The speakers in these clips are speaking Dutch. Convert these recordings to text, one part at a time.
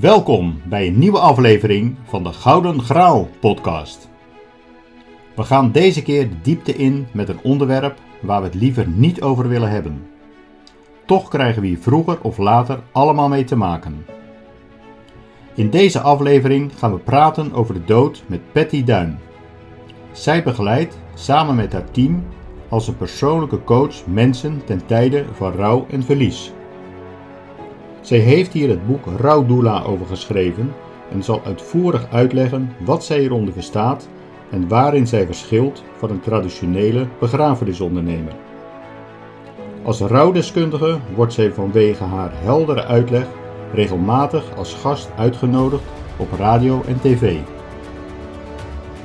Welkom bij een nieuwe aflevering van de Gouden Graal podcast. We gaan deze keer de diepte in met een onderwerp waar we het liever niet over willen hebben. Toch krijgen we hier vroeger of later allemaal mee te maken. In deze aflevering gaan we praten over de dood met Patty Duin. Zij begeleidt samen met haar team als een persoonlijke coach mensen ten tijde van rouw en verlies. Zij heeft hier het boek Rouwdoula over geschreven en zal uitvoerig uitleggen wat zij eronder verstaat en waarin zij verschilt van een traditionele begrafenisondernemer. Als rouwdeskundige wordt zij vanwege haar heldere uitleg regelmatig als gast uitgenodigd op radio en tv.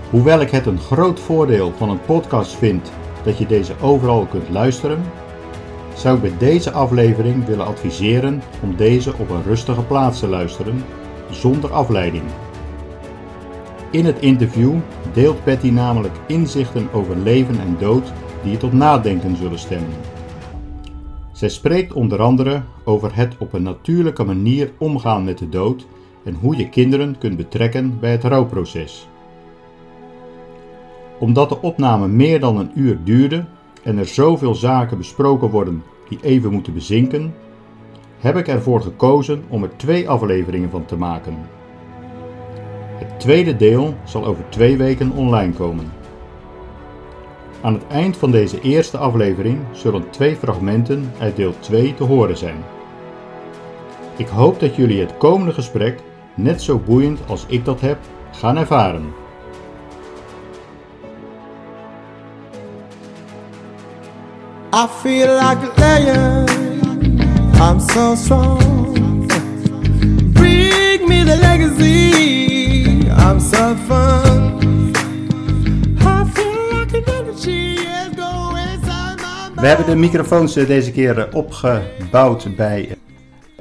Hoewel ik het een groot voordeel van een podcast vind dat je deze overal kunt luisteren, zou ik bij deze aflevering willen adviseren om deze op een rustige plaats te luisteren, zonder afleiding. In het interview deelt Patty namelijk inzichten over leven en dood die je tot nadenken zullen stemmen. Zij spreekt onder andere over het op een natuurlijke manier omgaan met de dood en hoe je kinderen kunt betrekken bij het rouwproces. Omdat de opname meer dan een uur duurde en er zoveel zaken besproken worden die even moeten bezinken, heb ik ervoor gekozen om er twee afleveringen van te maken. Het tweede deel zal over twee weken online komen. Aan het eind van deze eerste aflevering zullen twee fragmenten uit deel 2 te horen zijn. Ik hoop dat jullie het komende gesprek net zo boeiend als ik dat heb gaan ervaren. I feel like a lion. I'm so strong. Bring me the legacy. I'm so fun. I feel like an energy is going inside my mind. We hebben de microfoons eh, deze keer eh, opgebouwd bij eh,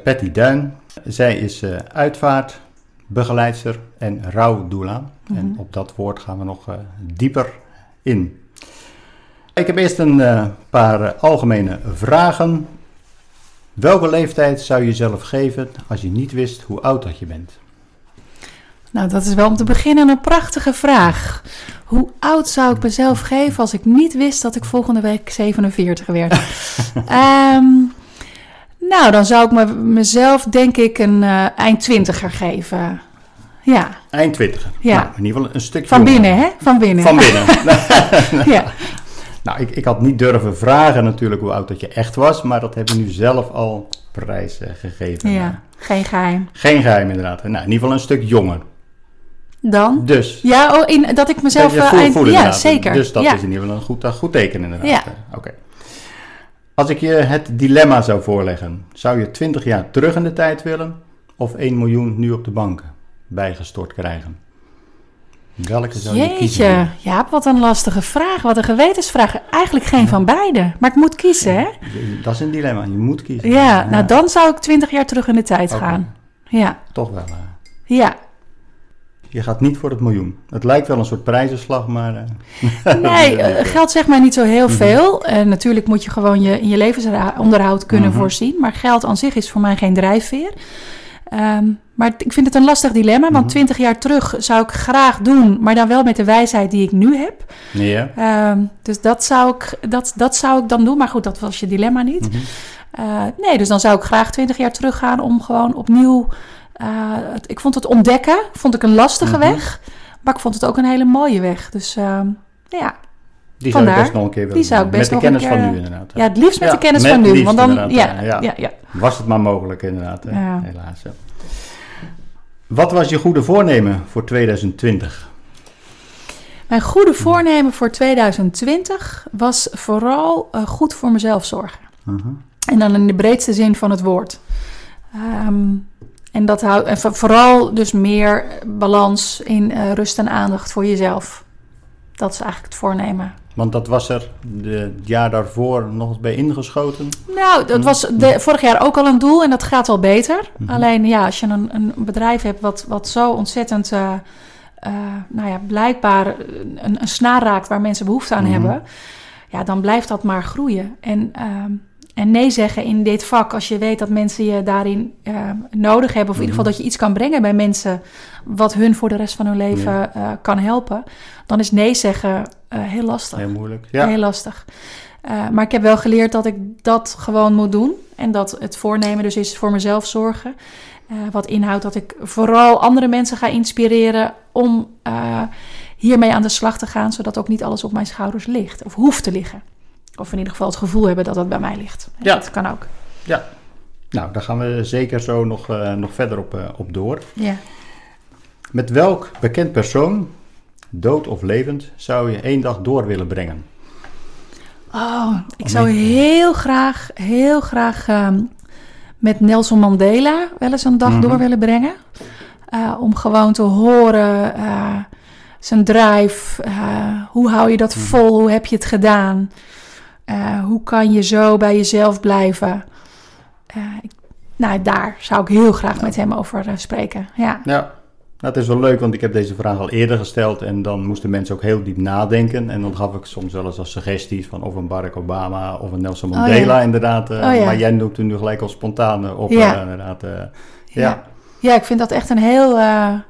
Patty Duin. Zij is eh, uitvaartbegeleidster en rouwdoula. En op dat woord gaan we nog eh, dieper in. Ik heb eerst een eh, paar algemene vragen. Welke leeftijd zou je jezelf geven als je niet wist hoe oud dat je bent? Nou, dat is wel om te beginnen een prachtige vraag. Hoe oud zou ik mezelf geven als ik niet wist dat ik volgende week 47 werd? Ehm, nou, dan zou ik me, mezelf denk ik een eh, eind twintiger geven. Ja, Eind 20. Ja. Nou, in ieder geval een stukje van jonger. binnen hè? Van binnen. Van binnen. ja. Nou, ik, ik had niet durven vragen natuurlijk hoe oud dat je echt was, maar dat heb je nu zelf al prijs eh, gegeven. ja, geen geheim. Geen geheim inderdaad. Nou, in ieder geval een stuk jonger. Dan? Dus. Ja, oh, in, dat ik mezelf... je eh, voelen ja, zeker. Dus dat ja. is in ieder geval een goed, een goed teken inderdaad. Ja. Eh, Oké. Als ik je het dilemma zou voorleggen, zou je 20 jaar terug in de tijd willen of 1 miljoen nu op de bank bijgestort krijgen? Welke zou je kiezen? Jeetje, ja, wat een lastige vraag. Wat een gewetensvraag. Eigenlijk geen van beide. Maar ik moet kiezen, hè? Dat is een dilemma, je moet kiezen. Ja, nou dan zou ik 20 jaar terug in de tijd gaan. Ja, Toch wel. eh. ja. Je gaat niet voor het miljoen. Het lijkt wel een soort prijzenslag, maar... eh, Nee, eh, geld zegt mij niet zo Mhm. heel veel. Eh, natuurlijk moet je gewoon je, in je levensonderhoud kunnen Mhm. voorzien. Maar geld aan zich is voor mij geen drijfveer. Ehm, maar ik vind het een lastig dilemma. Want Mhm. 20 jaar terug zou ik graag doen. Maar dan wel met de wijsheid die ik nu heb. ja. Ehm, dus dat zou, ik, dat, dat zou ik dan doen. Maar goed, dat was je dilemma niet. Mhm. Eh, nee, dus dan zou ik graag 20 jaar teruggaan om gewoon opnieuw. eh, het- ik vond het ontdekken, vond ik een lastige Mhm. weg. Maar ik vond het ook een hele mooie weg. Dus ehm, ja. Die zou ik best nog een keer willen Die zou ik best Met de kennis van nu inderdaad. ja, het liefst met Ja, de kennis met van nu. Want dan, ja, ja, ja. Was het maar mogelijk inderdaad, helaas. Wat was je goede voornemen voor 2020? Mijn goede voornemen voor 2020 was vooral eh, goed voor mezelf zorgen. Mhm. En dan in de breedste zin van het woord. Ehm, en dat houdt en vooral dus meer balans in eh, rust en aandacht voor jezelf. Dat is eigenlijk het voornemen. Want dat was er de, het jaar daarvoor nog eens bij ingeschoten. Nou, dat was de, vorig jaar ook al een doel en dat gaat wel beter. Mhm. Alleen ja, als je een, een bedrijf hebt wat, wat zo ontzettend, eh, eh, nou ja, blijkbaar een, een snaar raakt waar mensen behoefte aan Mhm. hebben, ja, dan blijft dat maar groeien. En, ehm, en nee zeggen in dit vak, als je weet dat mensen je daarin eh, nodig hebben, of in ieder geval dat je iets kan brengen bij mensen wat hun voor de rest van hun leven Ja. eh, kan helpen, dan is nee zeggen eh, heel lastig. Heel moeilijk. Ja. Heel lastig. Maar ik heb wel geleerd dat ik dat gewoon moet doen. En dat het voornemen dus is voor mezelf zorgen. Wat inhoudt dat ik vooral andere mensen ga inspireren om hiermee aan de slag te gaan. Zodat ook niet alles op mijn schouders ligt. Of hoeft te liggen. Of in ieder geval het gevoel hebben dat het bij mij ligt. Ja. Dat kan ook. ja. Nou, daar gaan we zeker zo nog, eh, nog verder op, eh, op door. Ja. Met welk bekend persoon, dood of levend, zou je één dag door willen brengen? Oh, ik zou heel graag, heel graag ehm, met Nelson Mandela wel eens een dag Mhm. door willen brengen. Eh, om gewoon te horen eh, zijn drive. eh, hoe hou je dat Mhm. vol? Hoe heb je het gedaan? Eh, hoe kan je zo bij jezelf blijven? Eh, ik- nou, daar zou ik heel graag met hem over eh, spreken. Ja. Ja, het is wel leuk, want ik heb deze vraag al eerder gesteld en dan moesten mensen ook heel diep nadenken. En dan gaf ik soms wel eens als suggesties van of een Barack Obama of een Nelson Oh, Mandela ja. inderdaad. Oh, ja. Maar jij noemt er nu gelijk al spontaan op Ja. inderdaad. Ja. ja. Ja, ik vind dat echt een heel een,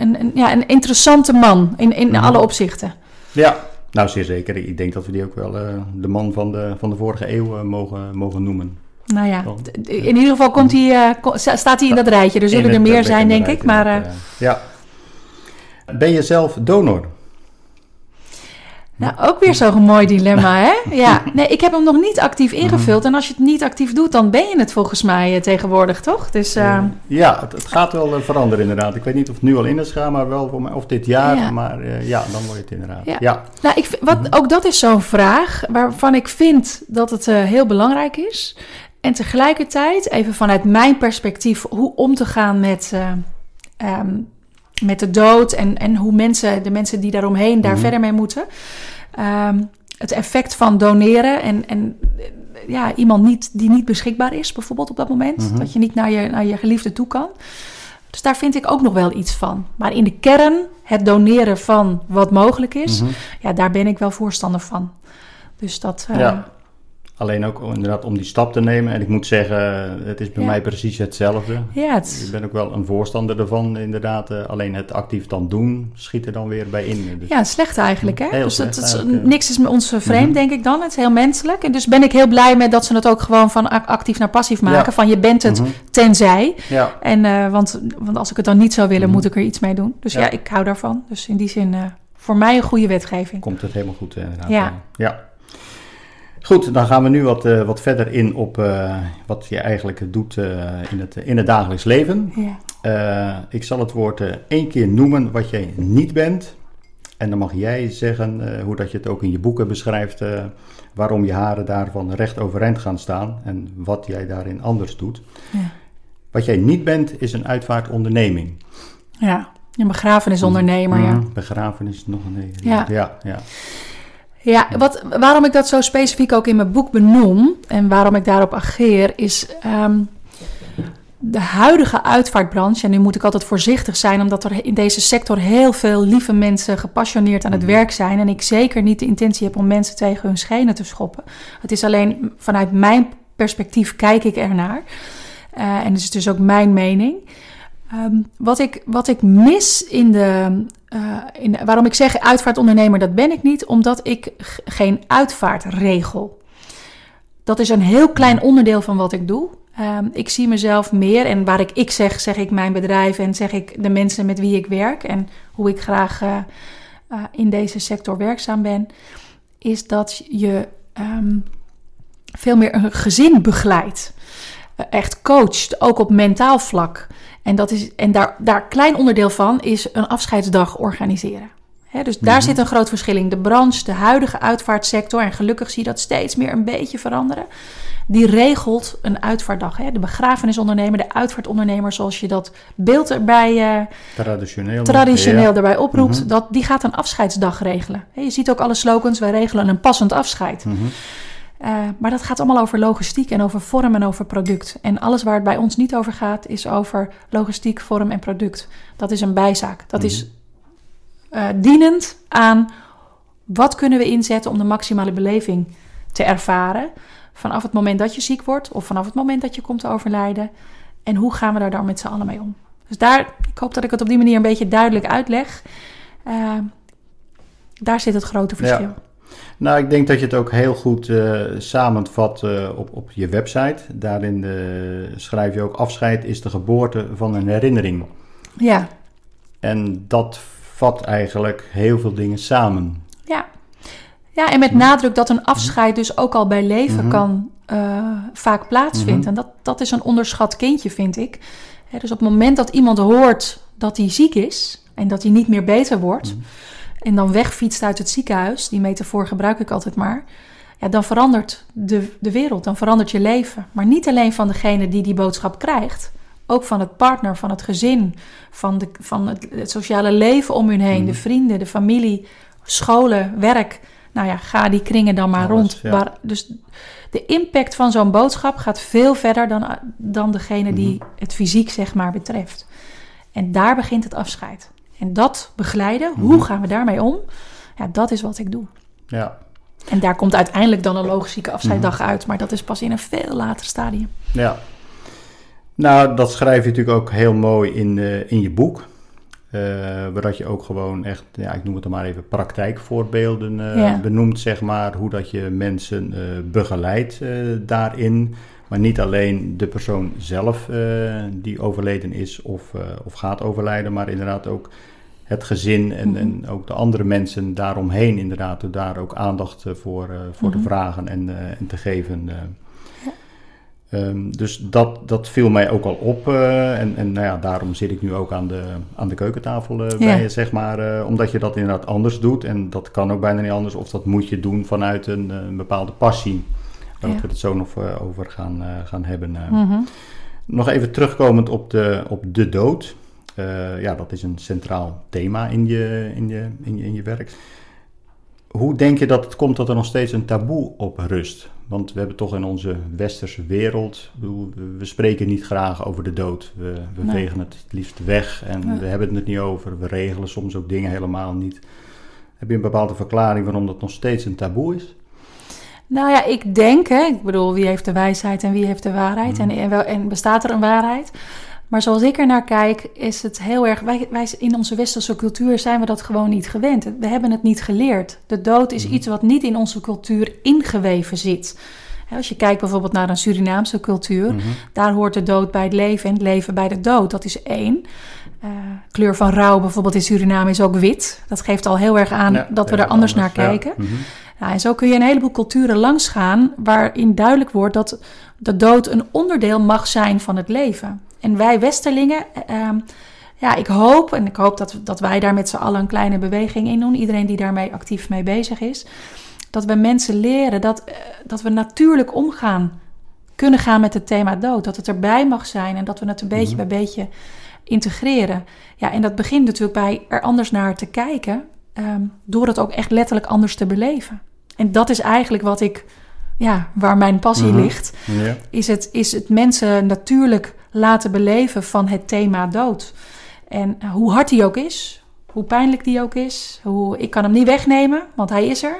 een, een, ja, een interessante man in, in Mhm. alle opzichten. Ja, nou zeer zeker. Ik denk dat we die ook wel eh, de man van de, van de vorige eeuw eh, mogen, mogen noemen. Nou ja, in ieder geval komt hij, eh, staat hij in dat rijtje. Er zullen er meer zijn, denk ik. Maar ja. Ben je zelf donor? Nou, ook weer zo'n mooi dilemma, hè? Ja, nee, ik heb hem nog niet actief ingevuld. En als je het niet actief doet, dan ben je het volgens mij eh, tegenwoordig, toch? Dus ja, het, het gaat wel eh, veranderen inderdaad. Ik weet niet of het nu al in is gaan, maar wel voor mij, of dit jaar. Ja. Maar eh, ja, dan word je het inderdaad. Ja. Ja. Nou, ik, wat, ook dat is zo'n vraag waarvan ik vind dat het heel belangrijk is. En tegelijkertijd, even vanuit mijn perspectief, hoe om te gaan met, eh, ehm, met de dood en, en hoe mensen, de mensen die daaromheen daar Mhm. verder mee moeten. Ehm, het effect van doneren en, en ja, iemand niet, die niet beschikbaar is, bijvoorbeeld op dat moment. Mhm. Dat je niet naar je, naar je geliefde toe kan. Dus daar vind ik ook nog wel iets van. Maar in de kern, het doneren van wat mogelijk is, Mhm. ja, daar ben ik wel voorstander van. Dus dat. eh, Ja. Alleen ook inderdaad om die stap te nemen. En ik moet zeggen, het is bij Ja. mij precies hetzelfde. ja, het, Ik ben ook wel een voorstander ervan, inderdaad. eh, alleen het actief dan doen, schiet er dan weer bij in. Dus, ja, slecht eigenlijk. Hè? Heel dus slecht het is- eigenlijk, ja. niks is met ons vreemd, Mhm. denk ik dan. Het is heel menselijk. En dus ben ik heel blij met dat ze het ook gewoon van ac- actief naar passief maken. Ja. Van je bent het Mhm. tenzij. Ja, En, eh, want, want als ik het dan niet zou willen, Mhm. moet ik er iets mee doen. Dus ja, ik hou daarvan. Dus in die zin, eh, voor mij een goede wetgeving. komt het helemaal goed eh, inderdaad. Ja. Ja. Goed, dan gaan we nu wat, eh, wat verder in op eh, wat je eigenlijk doet eh, in, het, in het dagelijks leven. Ja. Ik zal het woord één keer noemen wat jij niet bent. En dan mag jij zeggen, hoe dat je het ook in je boeken beschrijft, waarom je haren daarvan recht overeind gaan staan en wat jij daarin anders doet. Ja. Wat jij niet bent, is een uitvaartonderneming. ja, een begrafenisondernemer, ja. Mhm, Begrafenis nog een nee. Ja. ja, ja. Ja, wat, waarom ik dat zo specifiek ook in mijn boek benoem en waarom ik daarop ageer, is ehm, de huidige uitvaartbranche. En nu moet ik altijd voorzichtig zijn, omdat er in deze sector heel veel lieve mensen gepassioneerd aan het Mhm. werk zijn. En ik zeker niet de intentie heb om mensen tegen hun schenen te schoppen. Het is alleen vanuit mijn perspectief kijk ik ernaar. Eh en het is dus ook mijn mening. Ehm, wat, ik, wat ik mis in de, eh, in Waarom ik zeg uitvaartondernemer, dat ben ik niet. Omdat ik geen uitvaart regel. Dat is een heel klein onderdeel van wat ik doe. Ehm, ik zie mezelf meer, en waar ik ik zeg, zeg ik mijn bedrijf en zeg ik de mensen met wie ik werk en hoe ik graag eh, eh, in deze sector werkzaam ben, is dat je ehm, veel meer een gezin begeleidt. Echt coacht, ook op mentaal vlak. En, dat is, en daar, daar klein onderdeel van is een afscheidsdag organiseren. Dus daar Mhm. zit een groot verschil in. De branche, de huidige uitvaartsector, en gelukkig zie je dat steeds meer een beetje veranderen. Die regelt een uitvaartdag. De begrafenisondernemer, de uitvaartondernemer, zoals je dat beeld erbij eh, Traditioneel. traditioneel Ja. erbij oproept, Mhm. dat, die gaat een afscheidsdag regelen. Je ziet ook alle slogans, wij regelen een passend afscheid. Mhm. Eh, maar dat gaat allemaal over logistiek en over vorm en over product. En alles waar het bij ons niet over gaat, is over logistiek, vorm en product. Dat is een bijzaak. Dat is eh, dienend aan wat kunnen we inzetten om de maximale beleving te ervaren Vanaf het moment dat je ziek wordt of vanaf het moment dat je komt te overlijden. En hoe gaan we daar dan met z'n allen mee om? Dus daar, ik hoop dat ik het op die manier een beetje duidelijk uitleg. Uh, daar zit het grote verschil. Ja. Nou, ik denk dat je het ook heel goed uh, samenvat uh, op, op je website. Daarin uh, schrijf je ook: afscheid is de geboorte van een herinnering. Ja. En dat vat eigenlijk heel veel dingen samen. Ja. Ja, en met nadruk dat een afscheid dus ook al bij leven mm -hmm. kan vaak plaatsvindt. Mm -hmm. En dat, dat is een onderschat kindje, vind ik. He, dus op het moment dat iemand hoort dat hij ziek is en dat hij niet meer beter wordt. Mm -hmm en dan wegfietst uit het ziekenhuis, die metafoor gebruik ik altijd maar, ja, dan verandert de, de wereld, dan verandert je leven. Maar niet alleen van degene die die boodschap krijgt, ook van het partner, van het gezin, van, de, van het, het sociale leven om hun heen, mm. de vrienden, de familie, scholen, werk. Nou ja, ga die kringen dan maar Alles, rond. Ja. Dus de impact van zo'n boodschap gaat veel verder dan, dan degene die mm. het fysiek zeg maar betreft. En daar begint het afscheid. En dat begeleiden, hoe Mhm. gaan we daarmee om? Ja, dat is wat ik doe. Ja, En daar komt uiteindelijk dan een logistieke afscheiddag uit, maar dat is pas in een veel later stadium. ja. Nou, dat schrijf je natuurlijk ook heel mooi in, eh, in je boek. Eh waar je ook gewoon echt, ja, ik noem het dan maar even praktijkvoorbeelden Ja. benoemt, zeg maar. Hoe dat je mensen begeleidt daarin. Maar niet alleen de persoon zelf eh, die overleden is of, eh, of gaat overlijden, maar inderdaad ook het gezin en, Mhm. en ook de andere mensen daaromheen inderdaad. door Daar ook aandacht eh, voor, voor te Mhm. vragen en, en te geven. eh. Ehm, dus dat, dat viel mij ook al op. en en nou ja, daarom zit ik nu ook aan de, aan de keukentafel bij je, zeg maar. omdat je dat inderdaad anders doet. En dat kan ook bijna niet anders. Of dat moet je doen vanuit een, een bepaalde passie. Waar Ja. we het zo nog eh, over gaan, eh, gaan hebben. eh. Mhm. Nog even terugkomend op de, op de dood. Ja, dat is een centraal thema in je, in, je, in, je, in je werk. Hoe denk je dat het komt dat er nog steeds een taboe op rust? Want we hebben toch in onze westerse wereld, we- spreken niet graag over de dood. We, we Nee. vegen het het liefst weg en Ja. we hebben het er niet over. We regelen soms ook dingen helemaal niet. Heb je een bepaalde verklaring waarom dat nog steeds een taboe is? Nou ja, ik denk, hè, ik bedoel, wie heeft de wijsheid en wie heeft de waarheid? Mhm. En, en, wel, en bestaat er een waarheid? Maar zoals ik er naar kijk, is het heel erg. Wij, wij in onze westerse cultuur zijn we dat gewoon niet gewend. We hebben het niet geleerd. De dood is Mhm. iets wat niet in onze cultuur ingeweven zit. Als je kijkt bijvoorbeeld naar een Surinaamse cultuur, Mhm. daar hoort de dood bij het leven en het leven bij de dood. Dat is één. Eh, kleur van rouw bijvoorbeeld in Suriname is ook wit. Dat geeft al heel erg aan Ja, dat we er anders naar ja. kijken. Mhm. Nou, en zo kun je een heleboel culturen langsgaan waarin duidelijk wordt dat de dood een onderdeel mag zijn van het leven. En wij Westerlingen, eh, ehm, ja, ik hoop, en ik hoop dat, dat wij daar met z'n allen een kleine beweging in doen, iedereen die daarmee actief mee bezig is, dat we mensen leren dat, eh, dat we natuurlijk omgaan, kunnen gaan met het thema dood. Dat het erbij mag zijn en dat we het een beetje Mhm. bij beetje integreren. Ja, en dat begint natuurlijk bij er anders naar te kijken, ehm, door het ook echt letterlijk anders te beleven. En dat is eigenlijk wat ik, ja, waar mijn passie Mhm. ligt, is het, is het mensen natuurlijk laten beleven van het thema dood. En eh, hoe hard die ook is, hoe pijnlijk die ook is, hoe, ik kan hem niet wegnemen, want hij is er.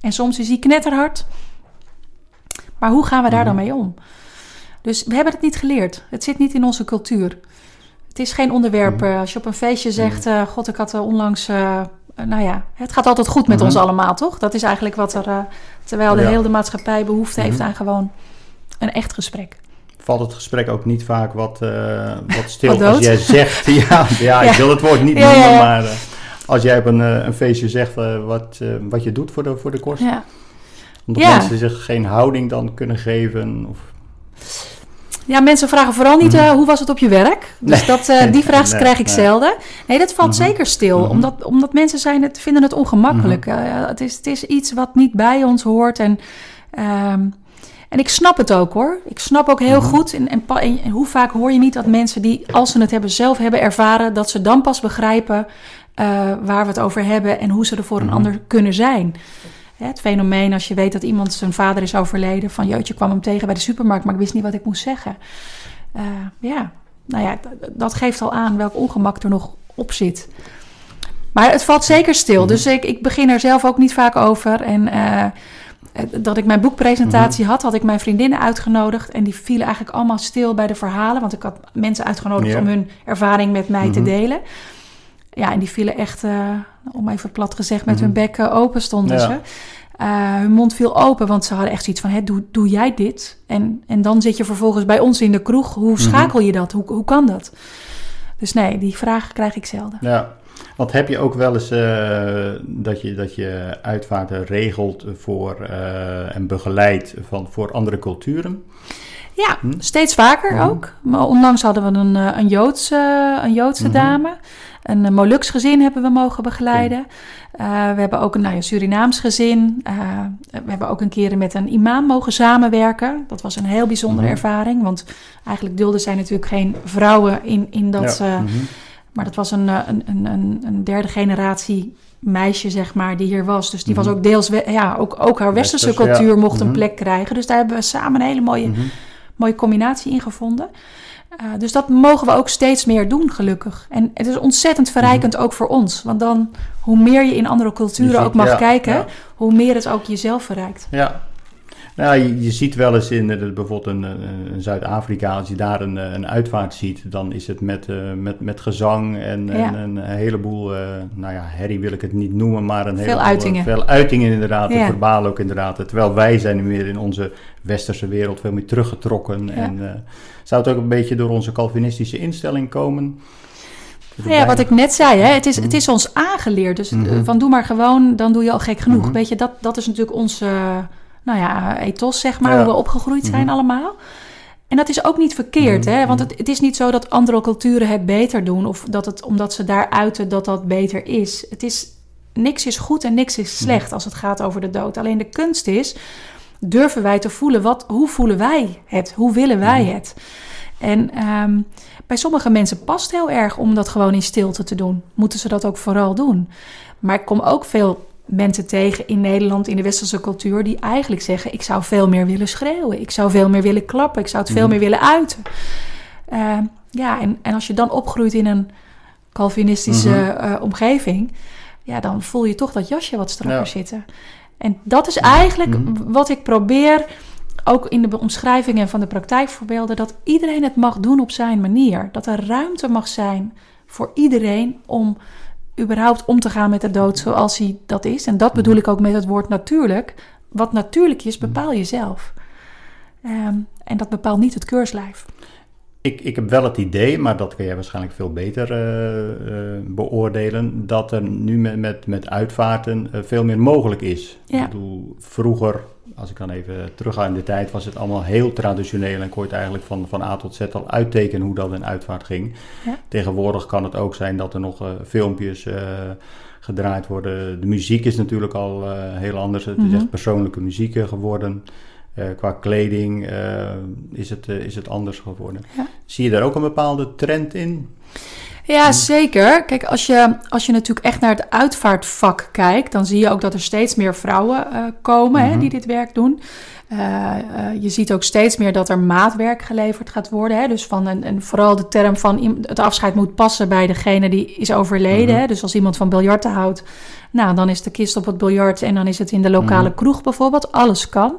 En soms is hij knetterhard. Maar hoe gaan we daar dan Mhm. mee om? Dus we hebben het niet geleerd. Het zit niet in onze cultuur. Het is geen onderwerp. Mhm. eh, als je op een feestje zegt: eh, God, ik had onlangs. eh, eh, nou ja, het gaat altijd goed met Mhm. ons allemaal, toch? Dat is eigenlijk wat er. terwijl de Ja. hele maatschappij behoefte heeft Mhm. aan gewoon een echt gesprek. Valt het gesprek ook niet vaak wat, wat stil Wat als jij zegt... Ja, ja, ik Ja. wil het woord niet ja, noemen, ja. maar... als jij op een, een feestje zegt wat, wat je doet voor de, voor de kost... Ja. Omdat Ja. mensen zich geen houding dan kunnen geven... Of, Ja, mensen vragen vooral niet Mhm. eh, hoe was het op je werk. Dus Nee. dat, eh, die vraag Nee, krijg ik nee. zelden. Nee, dat valt Mhm. zeker stil. Mhm. Omdat, omdat mensen zijn het, vinden het ongemakkelijk. Eh, het, is, het is iets wat niet bij ons hoort. En, ehm, en ik snap het ook hoor. Ik snap ook heel Mhm. goed. En, en, hoe vaak hoor je niet dat mensen die, als ze het hebben, zelf hebben ervaren, dat ze dan pas begrijpen waar we het over hebben en hoe ze er voor een ander kunnen zijn. Het fenomeen als je weet dat iemand zijn vader is overleden, van jeetje, kwam hem tegen bij de supermarkt, maar ik wist niet wat ik moest zeggen. Eh, ja, nou ja, dat geeft al aan welk ongemak er nog op zit. Maar het valt zeker stil, Mhm. dus ik, ik begin er zelf ook niet vaak over. En eh, eh, dat ik mijn boekpresentatie had, had ik mijn vriendinnen uitgenodigd. En die vielen eigenlijk allemaal stil bij de verhalen. Want ik had mensen uitgenodigd Ja. om hun ervaring met mij te Mhm. delen. Ja, en die vielen echt, eh, om even plat gezegd, met Mhm. hun bekken open stonden Ja. ze. Eh, hun mond viel open, want ze hadden echt zoiets van, Hé, doe, doe jij dit? En, en dan zit je vervolgens bij ons in de kroeg. Hoe Mhm. schakel je dat? Hoe, hoe kan dat? Dus nee, die vraag krijg ik zelden. Ja, want heb je ook wel eens eh, dat, je, dat je uitvaarten regelt voor, en begeleidt van, voor andere culturen? Ja, Hm? steeds vaker Mhm. ook. Maar onlangs hadden we een, een Joodse, een Joodse Mhm. dame. Een eh, Molux gezin hebben we mogen begeleiden. Eh, we hebben ook een nou ja, Surinaams gezin. Eh, we hebben ook een keer met een imam mogen samenwerken. Dat was een heel bijzondere Mhm. ervaring. Want eigenlijk dulden zij natuurlijk geen vrouwen in, in dat... Ja. Mhm. maar dat was een, een, een, een, derde generatie meisje, zeg maar, die hier was. Dus die was Mhm. ook deels, ja, ook, ook haar westerse Westers, ja. cultuur mocht een plek krijgen. Dus daar hebben we samen een hele mooie, mooie combinatie in gevonden. Eh, dus dat mogen we ook steeds meer doen, gelukkig. En het is ontzettend verrijkend ook voor ons. Want dan, hoe meer je in andere culturen ook mag ja, kijken, ja. hoe meer het ook jezelf verrijkt. Ja. Nou, je, je ziet wel eens in eh, bijvoorbeeld een, een, een Zuid-Afrika, als je daar een, eh, een uitvaart ziet, dan is het met, eh, met, met gezang en, een heleboel, eh, nou ja, herrie wil ik het niet noemen, maar een Veel heleboel, uitingen. Veel uitingen inderdaad, Ja. en verbaal ook inderdaad. Terwijl wij zijn nu meer in onze westerse wereld veel meer teruggetrokken. En eh, zou het ook een beetje door onze Calvinistische instelling komen? Ja, wat ik net zei, hè, het, is, Mhm. het is ons aangeleerd. Dus Mhm. eh, van doe maar gewoon, dan doe je al gek genoeg. Mhm. Weet je, dat, dat is natuurlijk onze, eh, nou ja, ethos, zeg maar, Ja. hoe we opgegroeid zijn Mhm. allemaal. En dat is ook niet verkeerd, Mhm. hè? Want het, het is niet zo dat andere culturen het beter doen... of dat het, omdat ze daar uiten, dat dat beter is. Het is. Niks is goed en niks is slecht als het gaat over de dood. Alleen de kunst is, durven wij te voelen? Wat, hoe voelen wij het? Hoe willen wij Mhm. het? En ehm, bij sommige mensen past heel erg om dat gewoon in stilte te doen. Moeten ze dat ook vooral doen. Maar ik kom ook veel mensen tegen in Nederland, in de westerse cultuur, die eigenlijk zeggen: Ik zou veel meer willen schreeuwen. Ik zou veel meer willen klappen. Ik zou het veel Mhm. meer willen uiten. Ehm, ja, en, en als je dan opgroeit in een Calvinistische Mhm. eh, omgeving, ja, dan voel je toch dat jasje wat strakker Ja. zitten. En dat is eigenlijk Mhm. wat ik probeer, ook in de omschrijvingen van de praktijkvoorbeelden, dat iedereen het mag doen op zijn manier. Dat er ruimte mag zijn voor iedereen om überhaupt om te gaan met de dood zoals hij dat is. En dat Mhm. bedoel ik ook met het woord natuurlijk. Wat natuurlijk is, bepaal je zelf. Ehm, en dat bepaalt niet het keurslijf. Ik, ik heb wel het idee, maar dat kun jij waarschijnlijk veel beter eh, eh, beoordelen, dat er nu met, met, met uitvaarten eh, veel meer mogelijk is. Ja. Ik bedoel, vroeger, als ik dan even terugga in de tijd, was het allemaal heel traditioneel en kon je eigenlijk van, van A tot Z al uittekenen hoe dat in uitvaart ging. Ja. Tegenwoordig kan het ook zijn dat er nog eh, filmpjes eh, gedraaid worden. De muziek is natuurlijk al eh, heel anders. Het is Mhm. echt persoonlijke muziek geworden. Qua kleding is, het, is het anders geworden. Ja. Zie je daar ook een bepaalde trend in? Ja, zeker. Kijk, als je, als je natuurlijk echt naar het uitvaartvak kijkt, dan zie je ook dat er steeds meer vrouwen eh, komen hè, Mhm. die dit werk doen. Eh, eh, je ziet ook steeds meer dat er maatwerk geleverd gaat worden. Hè? Dus van een, en vooral de term van het afscheid moet passen bij degene die is overleden. Mhm. Hè? Dus als iemand van biljarten houdt, nou, dan is de kist op het biljart en dan is het in de lokale Mhm. kroeg bijvoorbeeld. Alles kan.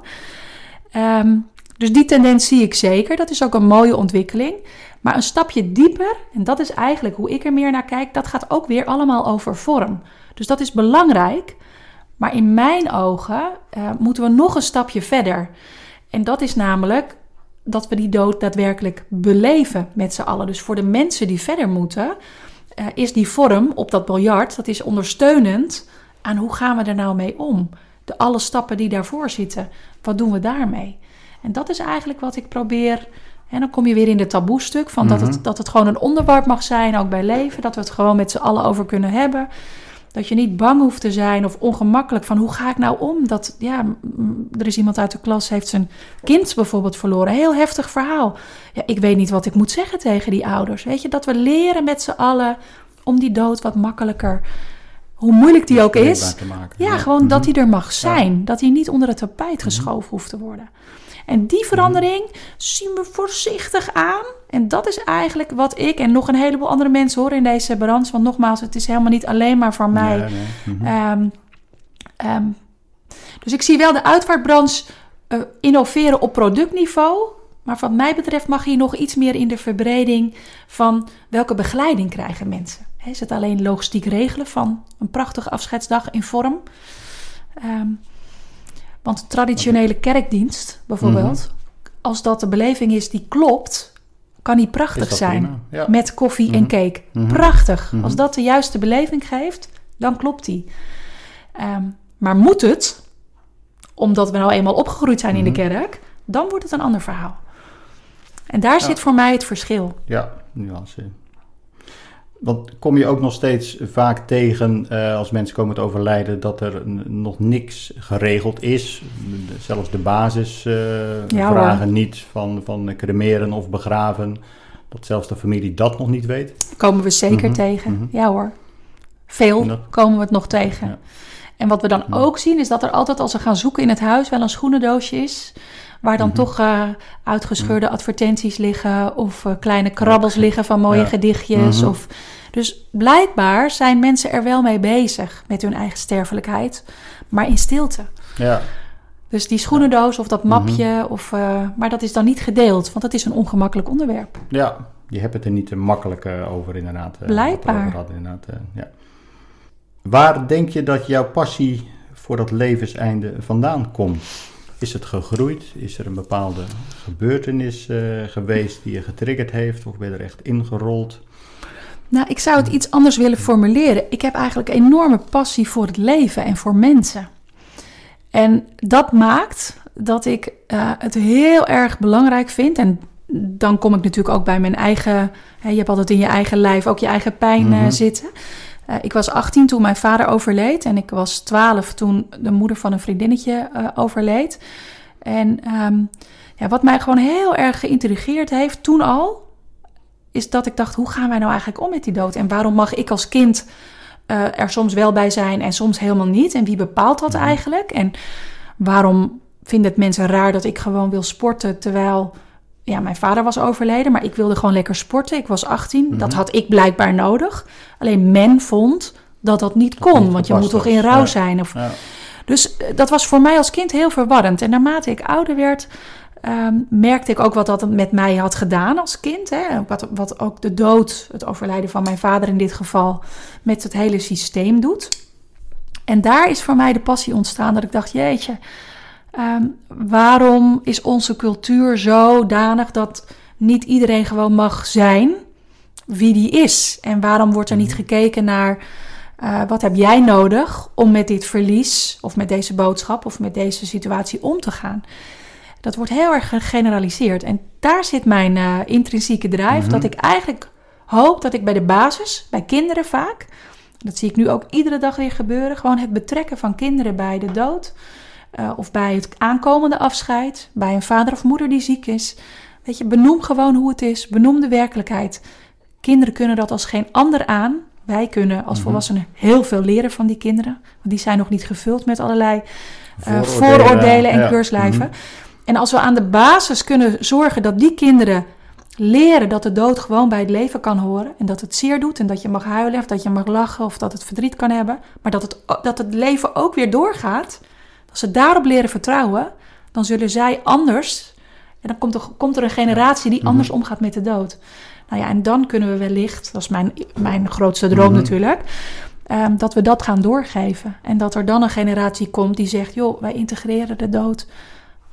Ehm, dus die tendens zie ik zeker. Dat is ook een mooie ontwikkeling. Maar een stapje dieper, en dat is eigenlijk hoe ik er meer naar kijk, dat gaat ook weer allemaal over vorm. Dus dat is belangrijk. Maar in mijn ogen eh, moeten we nog een stapje verder. En dat is namelijk dat we die dood daadwerkelijk beleven met z'n allen. Dus voor de mensen die verder moeten, eh, is die vorm op dat biljart, dat is ondersteunend aan hoe gaan we er nou mee om. De alle stappen die daarvoor zitten, wat doen we daarmee? En dat is eigenlijk wat ik probeer. En dan kom je weer in de taboe-stuk van dat, Mhm. het, dat het gewoon een onderwerp mag zijn, ook bij leven. Dat we het gewoon met z'n allen over kunnen hebben. Dat je niet bang hoeft te zijn of ongemakkelijk van hoe ga ik nou om? Dat ja, er is iemand uit de klas heeft zijn kind bijvoorbeeld verloren. Heel heftig verhaal. Ja, ik weet niet wat ik moet zeggen tegen die ouders. Weet je, dat we leren met z'n allen om die dood wat makkelijker, hoe moeilijk die ook is. Ja, gewoon dat Mhm. hij er mag zijn. Dat hij niet onder het tapijt geschoven hoeft te worden. En die verandering zien we voorzichtig aan. En dat is eigenlijk wat ik en nog een heleboel andere mensen horen in deze branche. Want nogmaals, het is helemaal niet alleen maar van mij. Ja, nee. Mhm. Ehm, ehm, Dus ik zie wel de uitvaartbranche eh, innoveren op productniveau. Maar wat mij betreft mag hier nog iets meer in de verbreding van welke begeleiding krijgen mensen. Is het alleen logistiek regelen van een prachtige afscheidsdag in vorm? Ehm, want de traditionele kerkdienst bijvoorbeeld, als dat de beleving is die klopt, kan die prachtig zijn. Ja. Met koffie en Mhm. cake. Mhm. Prachtig. Mhm. Als dat de juiste beleving geeft, dan klopt die. Ehm, maar moet het, omdat we nou eenmaal opgegroeid zijn in de Mhm. kerk, dan wordt het een ander verhaal. En daar Ja. zit voor mij het verschil. Ja, nuance. Want kom je ook nog steeds vaak tegen eh, als mensen komen te overlijden dat er nog niks geregeld is? Zelfs de basis eh, Ja, vragen niet van, van cremeren of begraven. Dat zelfs de familie dat nog niet weet. Komen we zeker Mhm, tegen. mhm. Ja hoor. Veel dat- komen we het nog tegen. Ja. En wat we dan ook zien is dat er altijd als ze gaan zoeken in het huis wel een schoenendoosje is. Waar dan Mhm. toch eh, uitgescheurde advertenties liggen of eh, kleine krabbels liggen van mooie Ja. gedichtjes. Mhm. Of, dus blijkbaar zijn mensen er wel mee bezig met hun eigen sterfelijkheid, maar in stilte. Ja, Dus die schoenendoos of dat Mhm. mapje, of, eh, maar dat is dan niet gedeeld, want dat is een ongemakkelijk onderwerp. ja, je hebt het er niet te makkelijk over inderdaad. Blijkbaar. inderdaad, ja. Waar denk je dat jouw passie voor dat levenseinde vandaan komt? Is het gegroeid? Is er een bepaalde gebeurtenis eh, geweest die je getriggerd heeft? Of ben je er echt ingerold? Nou, ik zou het iets anders willen formuleren. Ik heb eigenlijk enorme passie voor het leven en voor mensen. En dat maakt dat ik eh, het heel erg belangrijk vind. En dan kom ik natuurlijk ook bij mijn eigen. Hè, je hebt altijd in je eigen lijf ook je eigen pijn eh, Mhm. zitten. Eh, ik was 18 toen mijn vader overleed. En ik was 12 toen de moeder van een vriendinnetje eh, overleed. En ehm, ja, wat mij gewoon heel erg geïntrigeerd heeft toen al is dat ik dacht, hoe gaan wij nou eigenlijk om met die dood? En waarom mag ik als kind eh, er soms wel bij zijn en soms helemaal niet? En wie bepaalt dat eigenlijk? En waarom vinden het mensen raar dat ik gewoon wil sporten terwijl ja, mijn vader was overleden, maar ik wilde gewoon lekker sporten. Ik was 18, dat had ik blijkbaar nodig. Alleen men vond dat dat niet kon, niet want je moet toch in rouw ja. zijn. Of, Ja. dus eh, dat was voor mij als kind heel verwarrend. En naarmate ik ouder werd, ehm, merkte ik ook wat dat met mij had gedaan als kind. Hè? Wat, wat ook de dood, het overlijden van mijn vader in dit geval, met het hele systeem doet. En daar is voor mij de passie ontstaan dat ik dacht, jeetje, ehm, waarom is onze cultuur zodanig dat niet iedereen gewoon mag zijn wie die is? En waarom wordt er niet gekeken naar eh, wat heb jij nodig om met dit verlies of met deze boodschap of met deze situatie om te gaan? Dat wordt heel erg gegeneraliseerd. En daar zit mijn eh, intrinsieke drijf. Mhm. Dat ik eigenlijk hoop dat ik bij de basis, bij kinderen vaak, dat zie ik nu ook iedere dag weer gebeuren, gewoon het betrekken van kinderen bij de dood. Eh, of bij het aankomende afscheid, bij een vader of moeder die ziek is. Weet je, benoem gewoon hoe het is, benoem de werkelijkheid. Kinderen kunnen dat als geen ander aan. Wij kunnen als Mhm. volwassenen heel veel leren van die kinderen. Want die zijn nog niet gevuld met allerlei eh, Vooroordelen, vooroordelen en ja. keurslijven. Mhm. En als we aan de basis kunnen zorgen dat die kinderen leren dat de dood gewoon bij het leven kan horen. En dat het zeer doet en dat je mag huilen of dat je mag lachen of dat het verdriet kan hebben. Maar dat het, dat het leven ook weer doorgaat. Als ze daarop leren vertrouwen, dan zullen zij anders. En dan komt er, komt er een generatie die anders omgaat met de dood. Nou ja, en dan kunnen we wellicht, dat is mijn, mijn grootste droom Mhm. natuurlijk, ehm, dat we dat gaan doorgeven. En dat er dan een generatie komt die zegt, joh, wij integreren de dood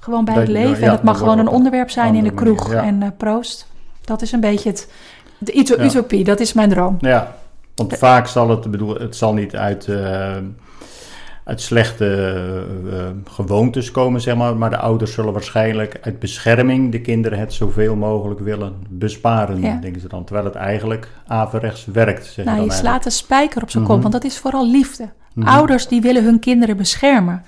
gewoon bij Bij- het leven. ja, en het mag gewoon een onderwerp zijn in de manier, kroeg. ja. En eh, proost. Dat is een beetje het, de Ja. utopie, dat is mijn droom. Ja, want vaak zal het, bedoel, het zal niet uit, eh, uit slechte eh, eh, gewoontes komen, zeg maar. Maar de ouders zullen waarschijnlijk uit bescherming de kinderen het zoveel mogelijk willen besparen, Ja. denken ze dan. Terwijl het eigenlijk averechts werkt, zeg Nou, je slaat de spijker op zijn Mhm. kop, want dat is vooral liefde. Mhm. Ouders die willen hun kinderen beschermen.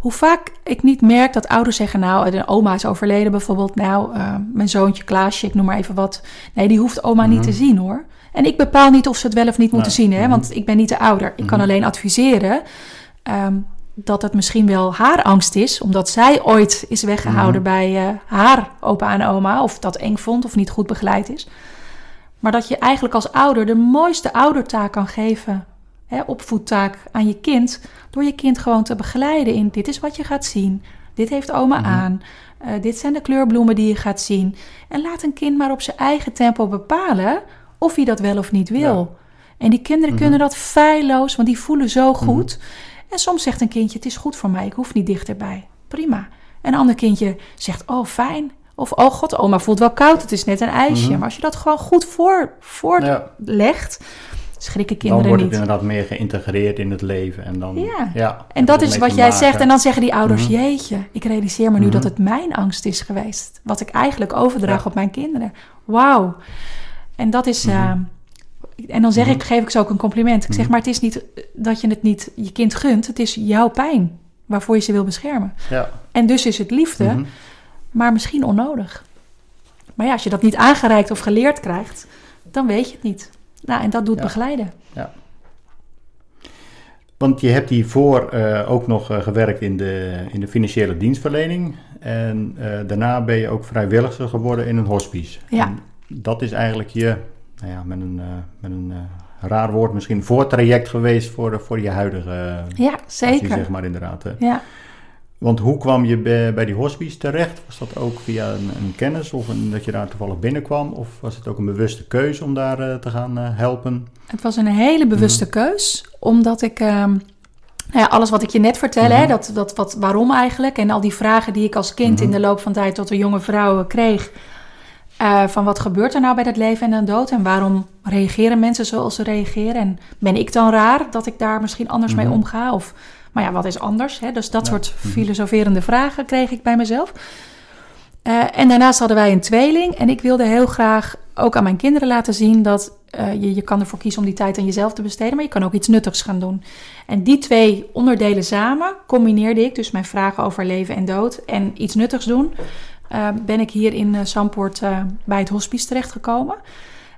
Hoe vaak ik niet merk dat ouders zeggen, nou, de oma is overleden bijvoorbeeld. Nou, eh, mijn zoontje Klaasje, ik noem maar even wat. Nee, die hoeft oma niet Mhm. te zien hoor. En ik bepaal niet of ze het wel of niet moeten zien, hè, Mhm. want ik ben niet de ouder. Ik kan Mhm. alleen adviseren ehm, dat het misschien wel haar angst is, omdat zij ooit is weggehouden Mhm. bij eh, haar opa en oma, of dat eng vond of niet goed begeleid is. Maar dat je eigenlijk als ouder de mooiste oudertaak kan geven. hè, opvoedtaak aan je kind. Door je kind gewoon te begeleiden in dit is wat je gaat zien. Dit heeft oma Mhm. aan. eh, dit zijn de kleurbloemen die je gaat zien. En laat een kind maar op zijn eigen tempo bepalen of hij dat wel of niet wil. En die kinderen Mhm. kunnen dat feilloos, want die voelen zo goed. En soms zegt een kindje, het is goed voor mij, ik hoef niet dichterbij. Prima. En een ander kindje zegt, oh fijn. Of, oh god, oma voelt wel koud, het is net een ijsje. Mhm. Maar als je dat gewoon goed voor, voorlegt, Ja, schrikken dan kinderen wordt het niet. inderdaad meer geïntegreerd in het leven. En, dan, Ja. ja, En dat is wat jij maken. zegt. En dan zeggen die ouders, Mhm. jeetje, ik realiseer me nu Mhm. dat het mijn angst is geweest. Wat ik eigenlijk overdraag Ja. op mijn kinderen. Wauw. En dat is... Mhm. En dan zeg Mhm. ik, geef ik ze ook een compliment. Ik zeg, Mhm. maar het is niet eh, dat je het niet je kind gunt. Het is jouw pijn waarvoor je ze wil beschermen. Ja. En dus is het liefde, Mhm. maar misschien onnodig. Maar ja, als je dat niet aangereikt of geleerd krijgt, dan weet je het niet. Nou, en dat doet Ja. begeleiden. Want je hebt hiervoor eh ook nog eh, gewerkt in de, in de financiële dienstverlening. En daarna ben je ook vrijwilliger geworden in een hospice. Ja. En dat is eigenlijk je, nou ja, met een, eh, met een eh, raar woord misschien, voortraject geweest voor, voor je huidige eh, Ja, zeker. zeg maar inderdaad. hè. Ja. Want hoe kwam je bij, bij die hospice terecht? Was dat ook via een, een kennis of een, dat je daar toevallig binnenkwam? Of was het ook een bewuste keuze om daar te gaan helpen? Het was een hele bewuste keus, omdat ik... ehm, nou ja, alles wat ik je net vertel, hè, Mhm. dat, dat, wat, waarom eigenlijk... en al die vragen die ik als kind Mhm. in de loop van tijd tot een jonge vrouw eh, kreeg... eh, van wat gebeurt er nou bij dat leven en de dood... en waarom reageren mensen zoals ze reageren... en ben ik dan raar dat ik daar misschien anders mee Mhm. omga... of maar ja, wat is anders? Hè? Dus dat Ja. soort Mhm. filosoferende vragen kreeg ik bij mezelf. Eh, en daarnaast hadden wij een tweeling. En ik wilde heel graag ook aan mijn kinderen laten zien dat eh, je, je kan ervoor kiezen om die tijd aan jezelf te besteden, maar je kan ook iets nuttigs gaan doen. En die twee onderdelen samen combineerde ik, dus mijn vragen over leven en dood en iets nuttigs doen. Eh, ben ik hier in eh, Zandpoort eh, bij het hospice terechtgekomen.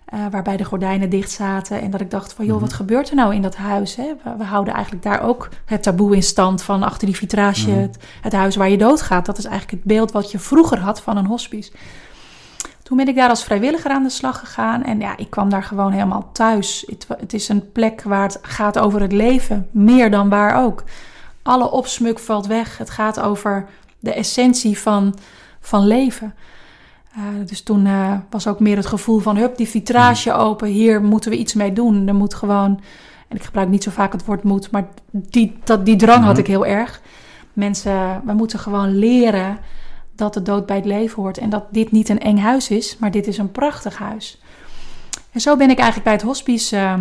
eh, waarbij de gordijnen dicht zaten. En dat ik dacht van, joh, Mhm. wat gebeurt er nou in dat huis? Hè? We, we houden eigenlijk daar ook het taboe in stand van achter die vitrage, Mhm. het, het huis waar je doodgaat. Dat is eigenlijk het beeld wat je vroeger had van een hospice. Toen ben ik daar als vrijwilliger aan de slag gegaan. En ja, ik kwam daar gewoon helemaal thuis. Het is een plek waar het gaat over het leven. Meer dan waar ook. Alle opsmuk valt weg. Het gaat over de essentie van, van leven. Eh, dus toen eh, was ook meer het gevoel van... hup, die vitrage open. Hier moeten we iets mee doen. Er moet gewoon... En ik gebruik niet zo vaak het woord moet. Maar die, dat, die drang had Mhm. ik heel erg. Mensen, we moeten gewoon leren dat de dood bij het leven hoort. En dat dit niet een eng huis is, maar dit is een prachtig huis. En zo ben ik eigenlijk bij het hospice eh,